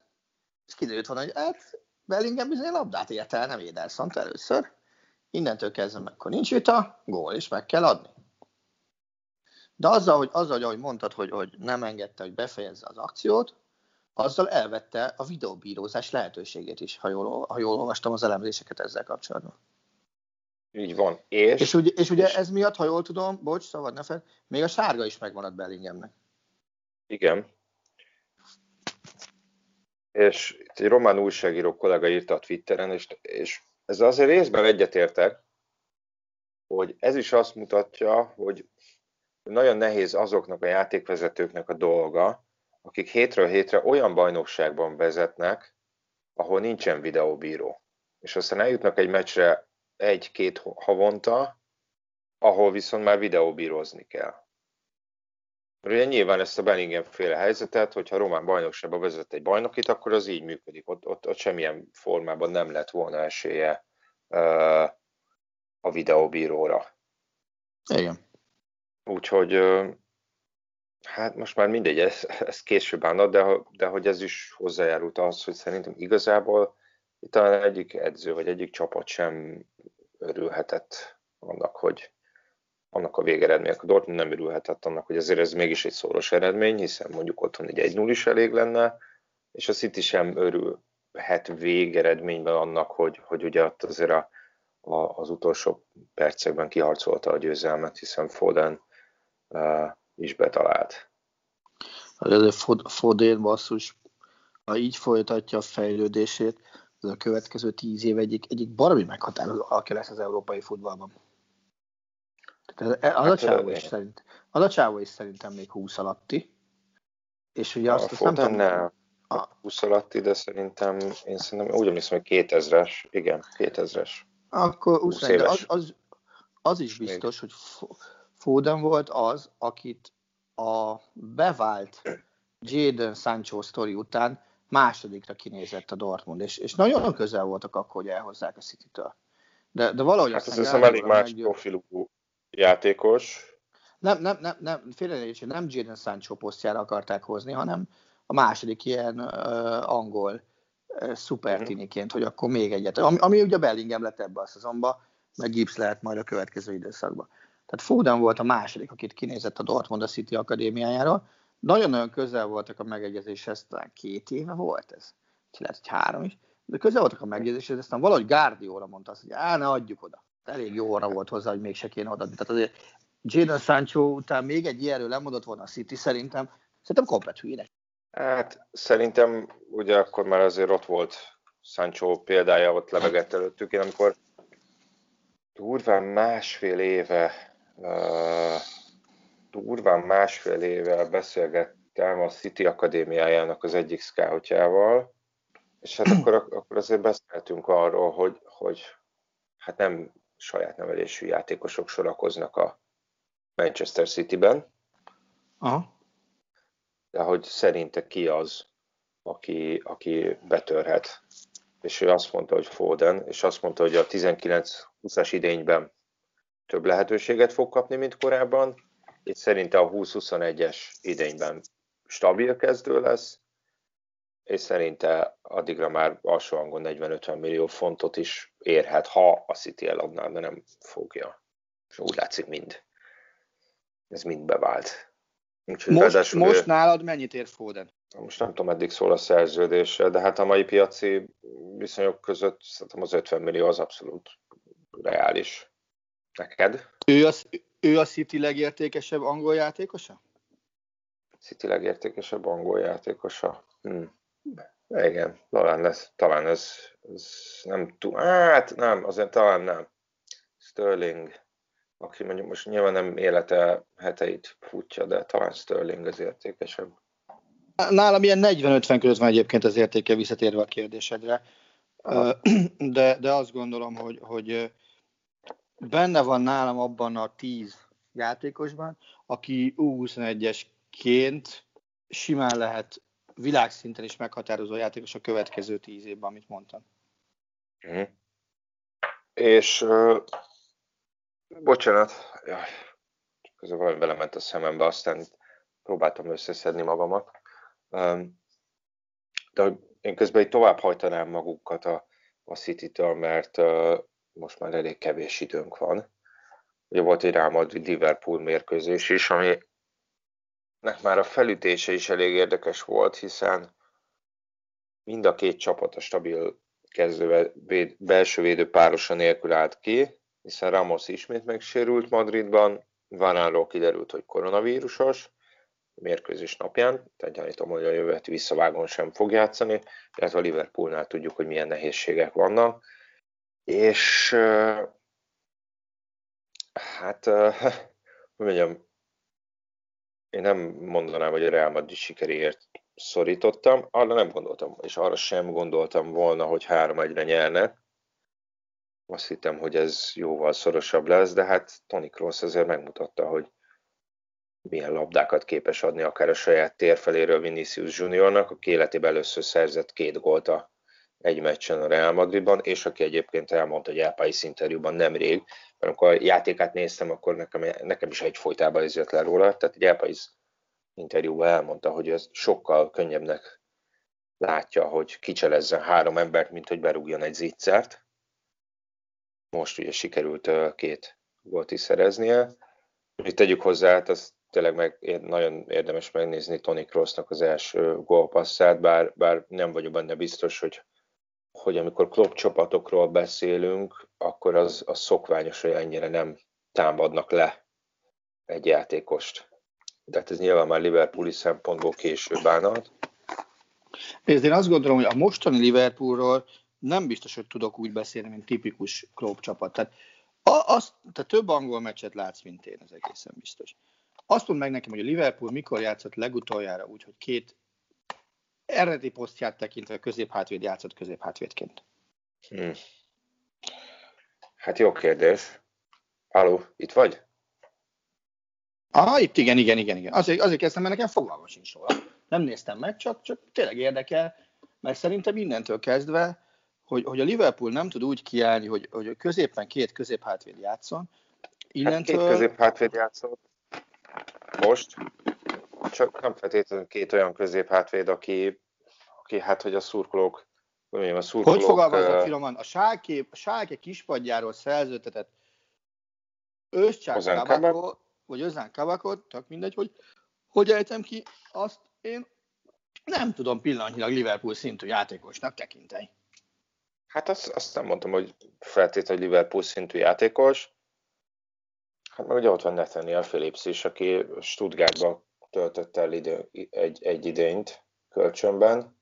és kiderült volna, hogy hát Bellingham bizony labdát ért el, nem ederson először. Innentől kezdve, akkor nincs vita, gól, és meg kell adni. De azzal, hogy, azzal, hogy ahogy mondtad, hogy, hogy nem engedte, hogy befejezze az akciót, azzal elvette a videóbírózás lehetőségét is, ha jól, ha jól olvastam az elemzéseket ezzel kapcsolatban. Így van. És, és, ugye, és ugye és... ez miatt, ha jól tudom, bocs, szabad ne fel, még a sárga is megmaradt Bellinghamnek. Igen. És itt egy román újságíró kollega írta a Twitteren, és, és ez azért részben egyetértek, hogy ez is azt mutatja, hogy nagyon nehéz azoknak a játékvezetőknek a dolga, akik hétről hétre olyan bajnokságban vezetnek, ahol nincsen videóbíró. És aztán eljutnak egy meccsre egy-két havonta, ahol viszont már videóbírozni kell. Mert ugye nyilván ezt a Bellingham féle helyzetet, hogyha a román bajnokságban vezet egy bajnokit, akkor az így működik. Ott, ott, ott semmilyen formában nem lett volna esélye uh, a videóbíróra. Igen. Úgyhogy uh, hát most már mindegy, ez, ez később állna, de, de hogy ez is hozzájárult az, hogy szerintem igazából talán egyik edző vagy egyik csapat sem örülhetett annak, hogy annak a végeredmények. A Dortmund nem örülhetett annak, hogy azért ez mégis egy szoros eredmény, hiszen mondjuk otthon egy 1-0 is elég lenne, és a City sem örülhet végeredményben annak, hogy, hogy ugye ott azért a, a, az utolsó percekben kiharcolta a győzelmet, hiszen Foden uh, is betalált. Azért Foden basszus, ha így folytatja a fejlődését, az a következő tíz év egyik, egyik baromi meghatározó alakja lesz az európai futballban. Tehát az, hát, a csávó is szerint, az a csávó is szerintem még 20 alatti. És ugye azt, azt nem tudom... A 20 alatti, de szerintem, én szerintem úgy emlékszem, hogy 2000-es, igen, 2000-es. Akkor 20 de az, az, az is biztos, még. hogy Foden volt az, akit a bevált Jadon Sancho sztori után másodikra kinézett a Dortmund, és, és nagyon közel voltak akkor, hogy elhozzák a City-től. De, de valahogy hát aztán ez elég más profilú játékos. Nem, nem, nem, nem félreértésén nem Jadon Sancho posztjára akarták hozni, hanem a második ilyen uh, angol uh, szupertiniként, hogy akkor még egyet. Ami, ami ugye Bellingham lett ebbe a szezonba, meg Gibbs lehet majd a következő időszakban. Tehát Foden volt a második, akit kinézett a Dortmund a City Akadémiájáról. Nagyon-nagyon közel voltak a megegyezéshez, talán két éve volt ez, lehet, hogy három is, de közel voltak a megegyezéshez, aztán valahogy Guardiola mondta azt, hogy á, ne adjuk oda elég jó arra volt hozzá, hogy mégse kéne odaadni. Tehát azért Jadon Sancho után még egy ilyenről lemondott volna a City, szerintem, szerintem komplet hülyének. Hát szerintem ugye akkor már azért ott volt Sancho példája, ott lebegett előttük. Én amikor durván másfél éve uh, durván másfél éve beszélgettem a City Akadémiájának az egyik scoutjával, és hát akkor, akkor azért beszéltünk arról, hogy, hogy hát nem saját nevelésű játékosok sorakoznak a Manchester City-ben, Aha. de hogy szerinte ki az, aki, aki betörhet. És ő azt mondta, hogy Foden, és azt mondta, hogy a 19-20-as idényben több lehetőséget fog kapni, mint korábban, és szerinte a 20-21-es idényben stabil kezdő lesz, és szerinte addigra már alsó hangon 40-50 millió fontot is érhet, ha a City eladná, de nem fogja. És úgy látszik mind. Ez mind bevált. Úgyhogy most, most ő, nálad mennyit ér Foden? Most nem tudom, eddig szól a szerződése, de hát a mai piaci viszonyok között szerintem az 50 millió az abszolút reális. Neked? Ő a, ő a City legértékesebb angol játékosa? City legértékesebb angol játékosa? Hm. Igen, talán lesz, talán ez, ez nem túl, hát nem, azért talán nem. Sterling, aki mondjuk most nyilván nem élete heteit futja, de talán Sterling az értékesebb. Nálam ilyen 40-50 között van egyébként az értéke visszatérve a kérdésedre, de, de azt gondolom, hogy, hogy benne van nálam abban a 10 játékosban, aki U21-esként simán lehet világszinten is meghatározó játékos a következő tíz évben, amit mondtam. Mm. És uh, bocsánat, jaj, közben valami belement a szemembe, aztán próbáltam összeszedni magamat. Um, de én közben így tovább hajtanám magukat a, a City-től, mert uh, most már elég kevés időnk van. Ugye volt egy Real Liverpool mérkőzés is, ami nek már a felütése is elég érdekes volt, hiszen mind a két csapat a stabil kezdő belső védő párosa nélkül állt ki, hiszen Ramos ismét megsérült Madridban, Vanánról kiderült, hogy koronavírusos, mérkőzés napján, tehát gyanítom, hogy a jövő visszavágon sem fog játszani, illetve a Liverpoolnál tudjuk, hogy milyen nehézségek vannak. És hát, hogy mondjam, én nem mondanám, hogy a Real Madrid sikeréért szorítottam, arra nem gondoltam, és arra sem gondoltam volna, hogy három egyre nyerne. Azt hittem, hogy ez jóval szorosabb lesz, de hát Tony Kroos azért megmutatta, hogy milyen labdákat képes adni akár a saját térfeléről Vinicius Juniornak, aki életében először szerzett két gólt a egy meccsen a Real Madridban, és aki egyébként elmondta egy Elpais interjúban nemrég, amikor a játékát néztem, akkor nekem, nekem is egy folytában ez jött le róla, tehát egy Elpais interjúban elmondta, hogy ez sokkal könnyebbnek látja, hogy kicselezzen három embert, mint hogy berúgjon egy zicsert. Most ugye sikerült két gólt is szereznie. Itt tegyük hozzá, hát az tényleg meg, nagyon érdemes megnézni Tony Crossnak az első gólpasszát, bár, bár nem vagyok benne biztos, hogy hogy amikor klub csapatokról beszélünk, akkor az, az szokványos, hogy ennyire nem támadnak le egy játékost. De hát ez nyilván már Liverpooli szempontból később állnak. Én azt gondolom, hogy a mostani Liverpoolról nem biztos, hogy tudok úgy beszélni, mint tipikus klub csapat. Tehát, az, te több angol meccset látsz, mint én, ez egészen biztos. Azt mondd meg nekem, hogy a Liverpool mikor játszott legutoljára úgy, hogy két eredeti posztját tekintve középhátvéd játszott középhátvédként? Hmm. Hát jó kérdés. Halló, itt vagy? Ah, itt igen, igen, igen, igen. Azért, azért kezdtem, mert nekem fogalmam sincs róla. Nem néztem meg, csak, csak tényleg érdekel, mert szerintem mindentől kezdve, hogy, hogy a Liverpool nem tud úgy kiállni, hogy, hogy középen két középhátvéd játszon. Innentől... Hát két középhátvéd játszott. Most csak nem feltétlenül két olyan középhátvéd, aki, aki hát, hogy a szurkolók, mondjam, a szurkolók... Hogy fogalmazok finoman? A Sálke, a Sálke kispadjáról szerződtetett Özcsák Kabakot, vagy Özán Kabakot, csak mindegy, hogy hogy ejtem ki, azt én nem tudom pillanatnyilag Liverpool szintű játékosnak tekinteni. Hát azt, azt nem mondtam, hogy feltétlenül Liverpool szintű játékos. Hát meg ugye ott van Nathaniel Phillips is, aki Stuttgartban töltött el idő, egy, egy idényt kölcsönben,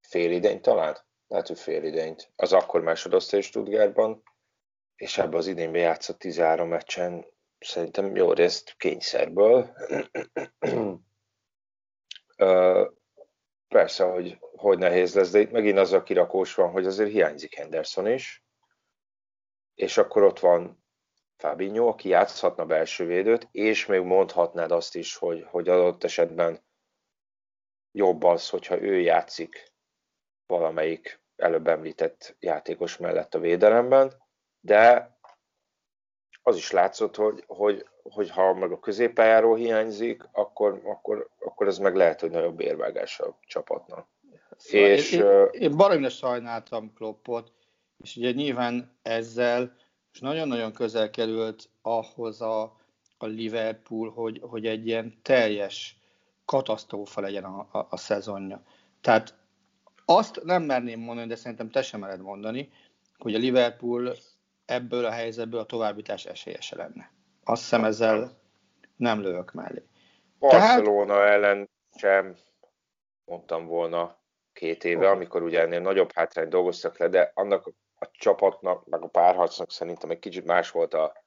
fél idényt talán, lehet, hogy fél idényt. Az akkor másodosztály Stuttgartban, és ebben az idényben játszott 13 meccsen, szerintem jó részt kényszerből. Persze, hogy, hogy nehéz lesz, de itt megint az a kirakós van, hogy azért hiányzik Henderson is, és akkor ott van Fabinho, aki játszhatna belső védőt, és még mondhatnád azt is, hogy, hogy adott esetben jobb az, hogyha ő játszik valamelyik előbb említett játékos mellett a védelemben, de az is látszott, hogy, hogy, hogy ha meg a középpályáról hiányzik, akkor, akkor, akkor ez meg lehet, hogy nagyobb érvágás a csapatnak. Szóval és, én, én, én baromira sajnáltam Kloppot, és ugye nyilván ezzel és nagyon-nagyon közel került ahhoz a, a Liverpool, hogy, hogy egy ilyen teljes katasztrófa legyen a, a, a szezonja. Tehát azt nem merném mondani, de szerintem te sem mered mondani, hogy a Liverpool ebből a helyzetből a továbbítás esélyese lenne. Azt hiszem ezzel nem lövök mellé. Barcelona Tehát... ellen sem mondtam volna két éve, okay. amikor ugye ennél nagyobb hátrány dolgoztak le, de annak a csapatnak, meg a párharcnak szerintem egy kicsit más volt a,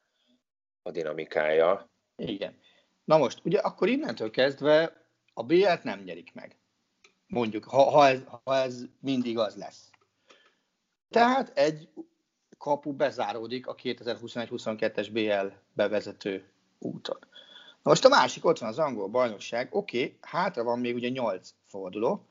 a dinamikája. Igen. Na most, ugye akkor innentől kezdve a BL-t nem nyerik meg. Mondjuk, ha, ha, ez, ha ez mindig az lesz. Tehát egy kapu bezáródik a 2021-22-es BL bevezető úton. Na most a másik, ott van az angol bajnokság, oké, okay, hátra van még ugye 8 forduló,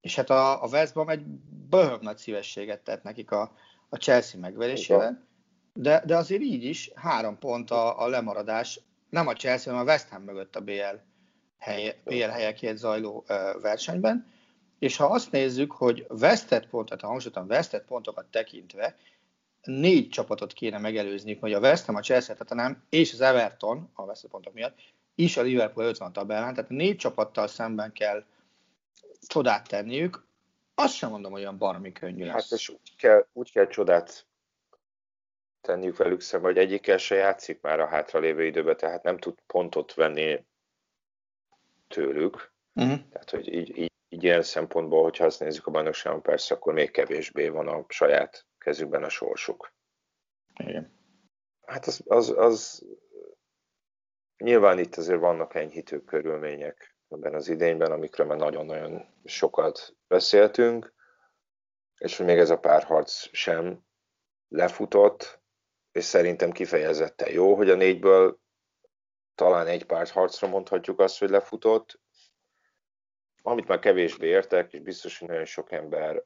és hát a, a West Brom egy böhög nagy szívességet tett nekik a, a Chelsea megverésével, de, de azért így is három pont a, a lemaradás, nem a Chelsea, hanem a West Ham mögött a BL, helye, BL helyekért zajló uh, versenyben, és ha azt nézzük, hogy vesztett pontot, ha hangsúlyozom, vesztett pontokat tekintve, négy csapatot kéne megelőzni, hogy a West Ham, a Chelsea, nem, és az Everton, a vesztett pontok miatt, is a Liverpool 50 tabellán, tehát négy csapattal szemben kell csodát tenniük, azt sem mondom, hogy olyan baromi könnyű lesz. Hát és úgy kell, úgy kell csodát tenniük velük szemben, hogy egyikkel se játszik már a hátralévő időben, tehát nem tud pontot venni tőlük. Uh-huh. Tehát, hogy így, így, így ilyen szempontból, hogyha azt nézzük a bajnokságon, persze, akkor még kevésbé van a saját kezükben a sorsuk. Igen. Hát az, az, az nyilván itt azért vannak enyhítő körülmények ebben az idényben, amikről már nagyon-nagyon sokat beszéltünk, és hogy még ez a párharc sem lefutott, és szerintem kifejezetten jó, hogy a négyből talán egy párharcra mondhatjuk azt, hogy lefutott. Amit már kevésbé értek, és biztos, hogy nagyon sok ember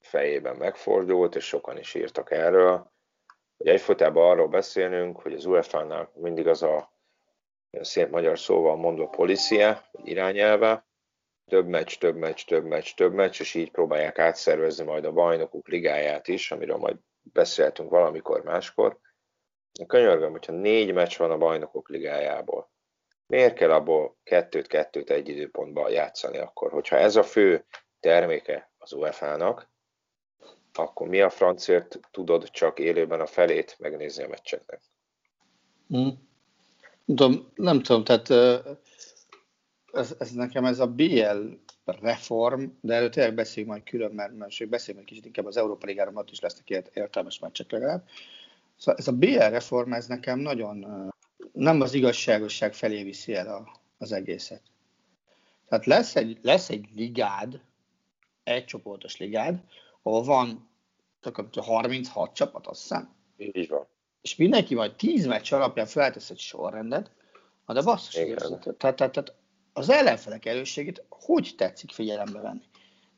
fejében megfordult, és sokan is írtak erről, hogy egyfolytában arról beszélnünk, hogy az UEFA-nál mindig az a szép magyar szóval mondva policia, irányelve, több meccs, több meccs, több meccs, több meccs, és így próbálják átszervezni majd a bajnokok ligáját is, amiről majd beszéltünk valamikor máskor. Könyörgöm, hogyha négy meccs van a bajnokok ligájából, miért kell abból kettőt-kettőt egy időpontban játszani akkor? Hogyha ez a fő terméke az UEFA-nak, akkor mi a francért tudod csak élőben a felét megnézni a meccseknek? Hmm. Nem tudom, nem tudom, tehát ez, ez nekem ez a BL reform, de erről tényleg beszéljünk majd külön, mert most beszéljünk egy kicsit inkább az Európa Ligáról, ott is lesznek értelmes meccsek legalább. Szóval ez a BL reform, ez nekem nagyon nem az igazságosság felé viszi el a, az egészet. Tehát lesz egy, lesz egy ligád, egy csoportos ligád, ahol van 36 csapat, azt hiszem. Így van és mindenki majd tíz meccs alapján feltesz egy sorrendet, de basszus, tehát, tehát, tehát az ellenfelek erősségét hogy tetszik figyelembe venni?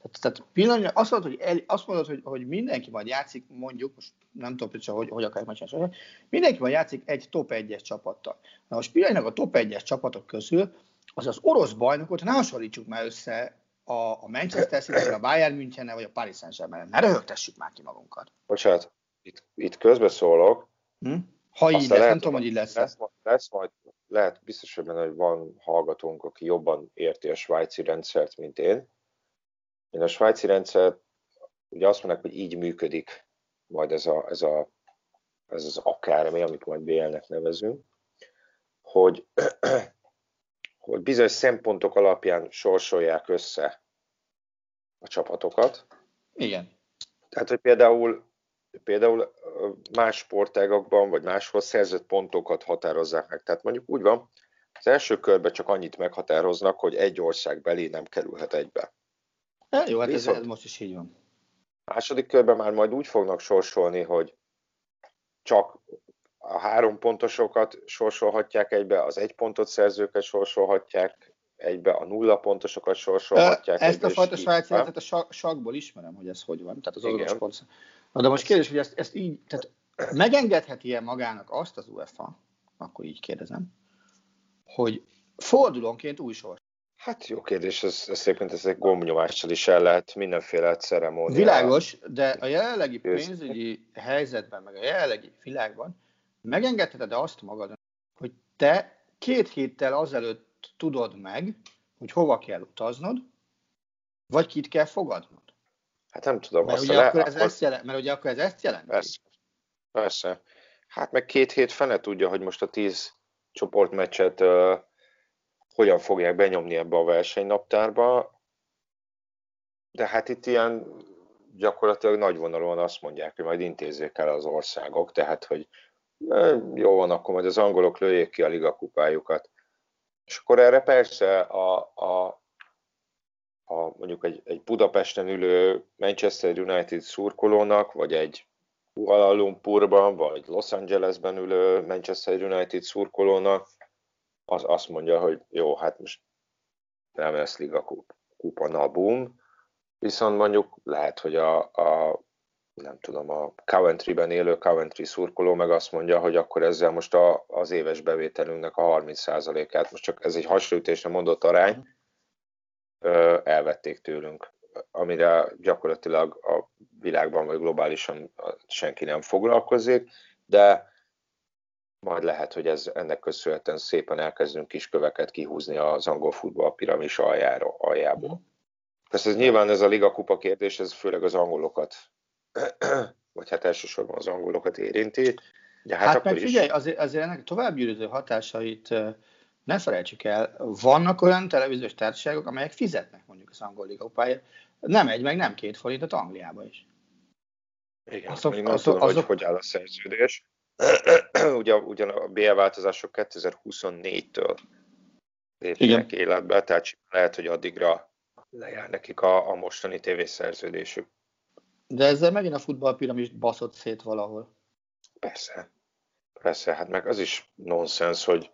Tehát, tehát pillanat, azt mondod, hogy, el, azt mondod hogy, hogy mindenki majd játszik, mondjuk, most nem tudom, hogy hogy akarják megcsinálni, mindenki majd játszik egy top 1-es csapattal. Na most pillanatnyilag a top 1-es csapatok közül az az orosz bajnokot ne hasonlítsuk már össze a, a Manchester city a Bayern München vagy a Paris Saint-Germain. Ne röhögtessük már ki magunkat. Bocsánat, itt, itt közbeszólok, Hm? Ha így lesz, lehet, nem tudom, hogy így lesz. Lesz, lesz majd, lehet biztos, hogy benne, hogy van hallgatónk, aki jobban érti a svájci rendszert, mint én. Én a svájci rendszer, ugye azt mondják, hogy így működik majd ez, a, ez, a, ez az akármi, amit majd BL-nek nevezünk. hogy, hogy bizonyos szempontok alapján sorsolják össze a csapatokat. Igen. Tehát, hogy például, például más sportágakban, vagy máshol szerzett pontokat határozzák meg. Tehát mondjuk úgy van, az első körben csak annyit meghatároznak, hogy egy ország belé nem kerülhet egybe. E, jó, hát ez, ez most is így van. Második körben már majd úgy fognak sorsolni, hogy csak a három pontosokat sorsolhatják egybe, az egy pontot szerzőket sorsolhatják egybe, a nulla pontosokat sorsolhatják Ezt egybe, a fajta sajátjeletet a sakból ismerem, hogy ez hogy van, tehát az azonos. Na de most kérdés, hogy ezt, ezt így, tehát megengedheti-e magának azt az UEFA, akkor így kérdezem, hogy fordulónként új sors. Hát jó kérdés, ez, ez szépen ez egy gombnyomással is el lehet mindenféle ceremónia. Világos, de a jelenlegi pénzügyi helyzetben, meg a jelenlegi világban megengedheted azt magad, hogy te két héttel azelőtt tudod meg, hogy hova kell utaznod, vagy kit kell fogadnod? Hát nem tudom. Mert, ugye, le, akkor ez akkor... Ezt jelent, mert ugye akkor ez ezt jelenti. Persze. Persze. Hát meg két hét fene tudja, hogy most a tíz csoportmeccset uh, hogyan fogják benyomni ebbe a versenynaptárba, de hát itt ilyen gyakorlatilag nagy vonalon azt mondják, hogy majd intézzék el az országok, tehát hogy jó van, akkor majd az angolok lőjék ki a ligakupájukat. És akkor erre persze a, a, a mondjuk egy, egy Budapesten ülő Manchester United szurkolónak, vagy egy Kuala Lumpurban, vagy Los Angelesben ülő Manchester United szurkolónak, az azt mondja, hogy jó, hát most nem lesz liga kupa, na boom, viszont mondjuk lehet, hogy a, a nem tudom, a Coventry-ben élő Coventry szurkoló meg azt mondja, hogy akkor ezzel most a, az éves bevételünknek a 30%-át, most csak ez egy hasonlítésre mondott arány, elvették tőlünk, amire gyakorlatilag a világban vagy globálisan senki nem foglalkozik, de majd lehet, hogy ez ennek köszönhetően szépen elkezdünk kis köveket kihúzni az angol futball piramis aljára, aljából. Persze ez nyilván ez a Liga Kupa kérdés, ez főleg az angolokat, vagy hát elsősorban az angolokat érinti. De hát, hát meg figyelj, is... azért, azért ennek továbbgyűrűző hatásait ne felejtsük el, vannak olyan televíziós társaságok, amelyek fizetnek mondjuk az angol Kupáért, nem egy, meg nem két forintot Angliába is. Igen, azok, még nem azok, tudom, azok... hogy hogy áll a szerződés. ugyan, ugyan a BL változások 2024-től lépnek életbe, tehát lehet, hogy addigra lejár nekik a, a mostani tévészerződésük. De ezzel megint a futballpiramist baszott szét valahol. Persze. Persze, hát meg az is nonsens, hogy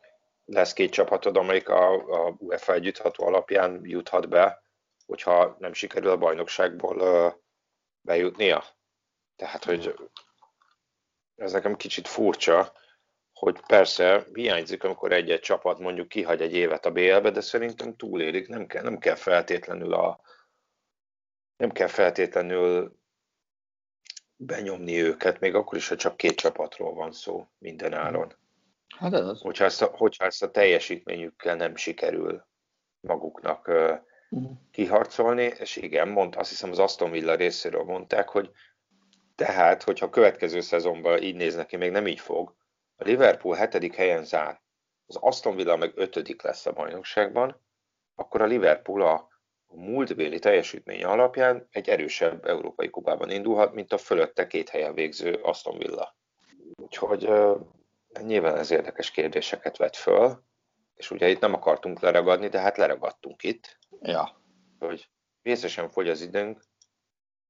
lesz két csapatod, amelyik a, a UEFA együttható alapján juthat be, hogyha nem sikerül a bajnokságból bejutnia. Tehát, hogy ez nekem kicsit furcsa, hogy persze hiányzik, amikor egy-egy csapat mondjuk kihagy egy évet a BL-be, de szerintem túlélik, nem kell, nem kell feltétlenül a nem kell feltétlenül benyomni őket, még akkor is, ha csak két csapatról van szó minden áron. Hát az. Hogyha ezt a, hogyha ezt a teljesítményükkel nem sikerül maguknak uh, uh-huh. kiharcolni, és igen, mond, azt hiszem az Aston Villa részéről mondták, hogy tehát, hogyha a következő szezonban így néz neki, még nem így fog, a Liverpool hetedik helyen zár, az Aston Villa meg ötödik lesz a bajnokságban, akkor a Liverpool a, múltbéli teljesítménye alapján egy erősebb európai kupában indulhat, mint a fölötte két helyen végző Aston Villa. Úgyhogy nyilván ez érdekes kérdéseket vet föl, és ugye itt nem akartunk leragadni, de hát leragadtunk itt. Ja. Hogy vészesen fogy az időnk,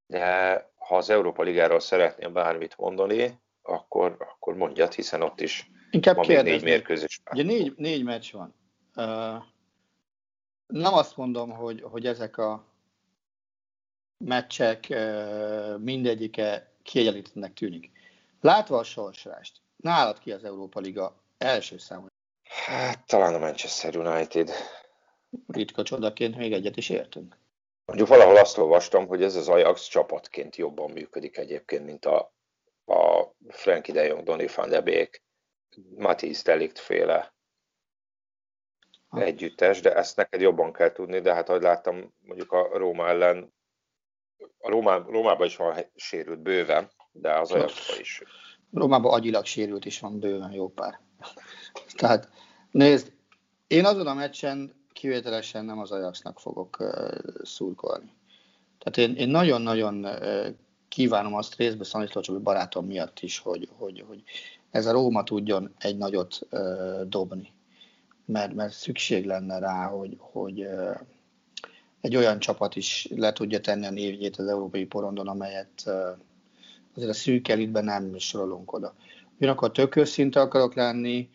de ha az Európa Ligáról szeretnél bármit mondani, akkor, akkor mondjad, hiszen ott is Inkább van még négy mérkőzés. Ugye négy, négy meccs van. Uh, nem azt mondom, hogy, hogy ezek a meccsek uh, mindegyike kiegyenlítenek tűnik. Látva a sorsolást, nálad ki az Európa Liga első számú? Hát talán a Manchester United. Ritka csodaként még egyet is értünk. Mondjuk valahol azt olvastam, hogy ez az Ajax csapatként jobban működik egyébként, mint a, a Frankie de Jong, Donny van de Beek, Matisse Delikt féle ha. együttes, de ezt neked jobban kell tudni, de hát ahogy láttam mondjuk a Róma ellen, a Rómá, Rómában is van sérült bőven, de az Ajaxban is. Rómában agyilag sérült is van bőven jó pár. Tehát Nézd, én azon a meccsen kivételesen nem az Ajaxnak fogok uh, szurkolni. Tehát én, én nagyon-nagyon uh, kívánom azt részben Szaniszló Csabi barátom miatt is, hogy, hogy, hogy ez a Róma tudjon egy nagyot uh, dobni. Mert, mert szükség lenne rá, hogy, hogy uh, egy olyan csapat is le tudja tenni a névjét az európai porondon, amelyet uh, azért a szűk elitben nem sorolunk oda. Ugyanakkor tök őszinte akarok lenni,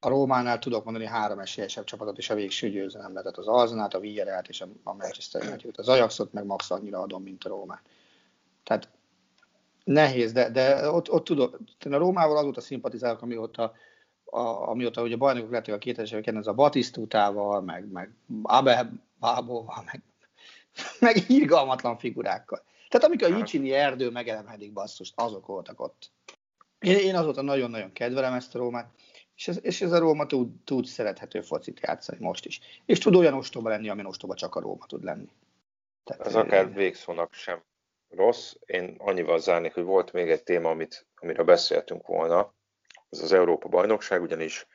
a Rómánál tudok mondani három esélyesebb csapatot, és a végső győzelem tehát az Arzenát, a Villarrealt és a Manchester United. Az Ajaxot meg max annyira adom, mint a Rómát. Tehát nehéz, de, de ott, ott tudok, a Rómával azóta szimpatizálok, amióta, a, amióta ugye bajnokok lettek a 2000-es éveken, ez a Batisztútával, meg, meg Abel Bábóval, meg, meg irgalmatlan figurákkal. Tehát amikor a Jicsini erdő megelemhedik basszust, azok voltak ott. Én, én azóta nagyon-nagyon kedvelem ezt a Rómát, és ez, és ez a Róma tud, tud szerethető focit játszani most is. És tud olyan ostoba lenni, ami ostoba csak a Róma tud lenni. Tehát, ez akár végszónak sem rossz. Én annyival zárnék, hogy volt még egy téma, amit, amiről beszéltünk volna, ez az Európa bajnokság, ugyanis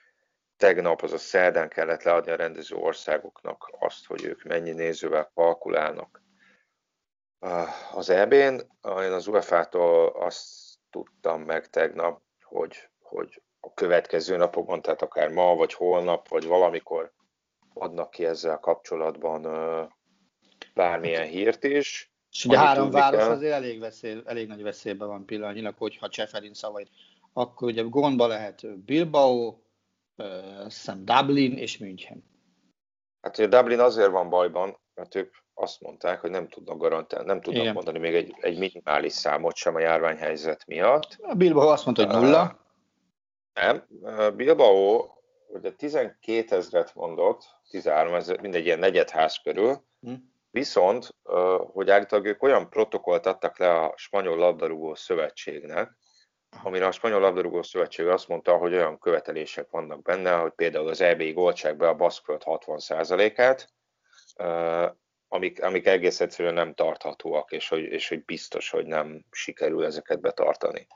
tegnap, az a szerdán kellett leadni a rendező országoknak azt, hogy ők mennyi nézővel kalkulálnak az EB-n. Én az UEFA-tól azt tudtam meg tegnap, hogy, hogy a következő napokban, tehát akár ma, vagy holnap, vagy valamikor adnak ki ezzel kapcsolatban bármilyen hírt is. És ugye három város kell. azért elég, veszély, elég nagy veszélyben van pillanatnyilag, hogyha Cseferin szavait, akkor ugye gondba lehet Bilbao, szem Dublin és München. Hát ugye Dublin azért van bajban, mert ők azt mondták, hogy nem tudnak garantálni, nem tudnak Igen. mondani még egy, egy minimális számot sem a járványhelyzet miatt. A Bilbao azt mondta, hogy nulla. Nem, Bilbao ugye 12 ezret mondott, 13 ezer, mindegy ilyen negyedház körül, hm. viszont, hogy állítólag ők olyan protokollt adtak le a Spanyol Labdarúgó Szövetségnek, amire a Spanyol Labdarúgó Szövetség azt mondta, hogy olyan követelések vannak benne, hogy például az EB golcsák be a Baszkföld 60%-át, amik, amik egész egyszerűen nem tarthatóak, és hogy, és hogy biztos, hogy nem sikerül ezeket betartani.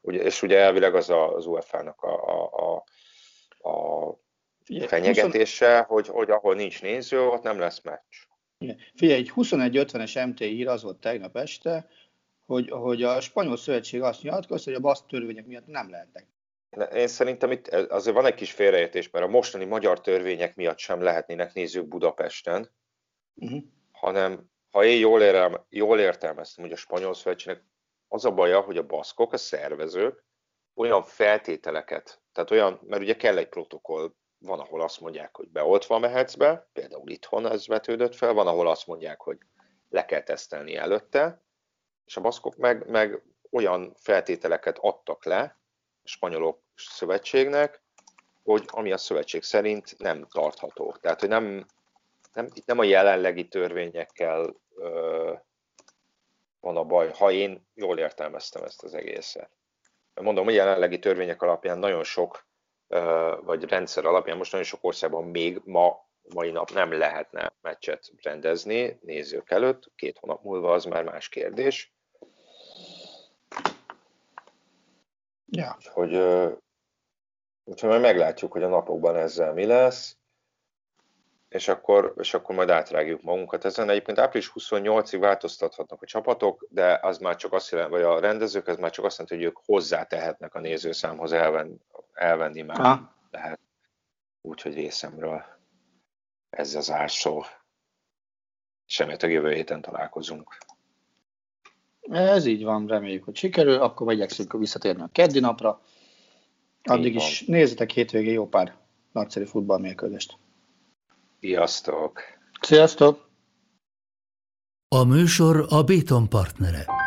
Ugye, és ugye elvileg az a, az UEFA-nak a, a, a, a fenyegetése, 20... hogy, hogy ahol nincs néző, ott nem lesz meccs. Figyelj, egy 21-50-es MT ír az volt tegnap este, hogy, hogy a spanyol szövetség azt nyilatkozta, hogy a BASZ törvények miatt nem lehetnek. Én szerintem itt azért van egy kis félreértés, mert a mostani magyar törvények miatt sem lehetnének nézők Budapesten, uh-huh. hanem ha én jól, érem, jól értelmeztem, hogy a spanyol szövetségnek az a baja, hogy a baszkok, a szervezők olyan feltételeket, tehát olyan, mert ugye kell egy protokoll, van, ahol azt mondják, hogy beoltva mehetsz be, például itthon ez vetődött fel, van, ahol azt mondják, hogy le kell tesztelni előtte, és a baszkok meg, meg olyan feltételeket adtak le a spanyolok szövetségnek, hogy ami a szövetség szerint nem tartható. Tehát, hogy nem, nem, itt nem a jelenlegi törvényekkel ö, van a baj, ha én jól értelmeztem ezt az egészet. Mondom, hogy jelenlegi törvények alapján nagyon sok, vagy rendszer alapján most nagyon sok országban még ma, mai nap nem lehetne meccset rendezni nézők előtt, két hónap múlva az már más kérdés. Ja. Úgyhogy, úgyhogy majd meglátjuk, hogy a napokban ezzel mi lesz és akkor, és akkor majd átrágjuk magunkat ezen. Egyébként április 28-ig változtathatnak a csapatok, de az már csak azt jelenti, vagy a rendezők, ez már csak azt jelenti, hogy ők hozzátehetnek a nézőszámhoz, elvenni, elvenni már ha. lehet. Úgyhogy részemről ez az árszó. Semmit a jövő héten találkozunk. Ez így van, reméljük, hogy sikerül, akkor igyekszünk visszatérni a keddi napra. Addig is nézzetek hétvégén jó pár nagyszerű futballmérkőzést. Sziasztok! Sziasztok! A műsor a Béton partnere.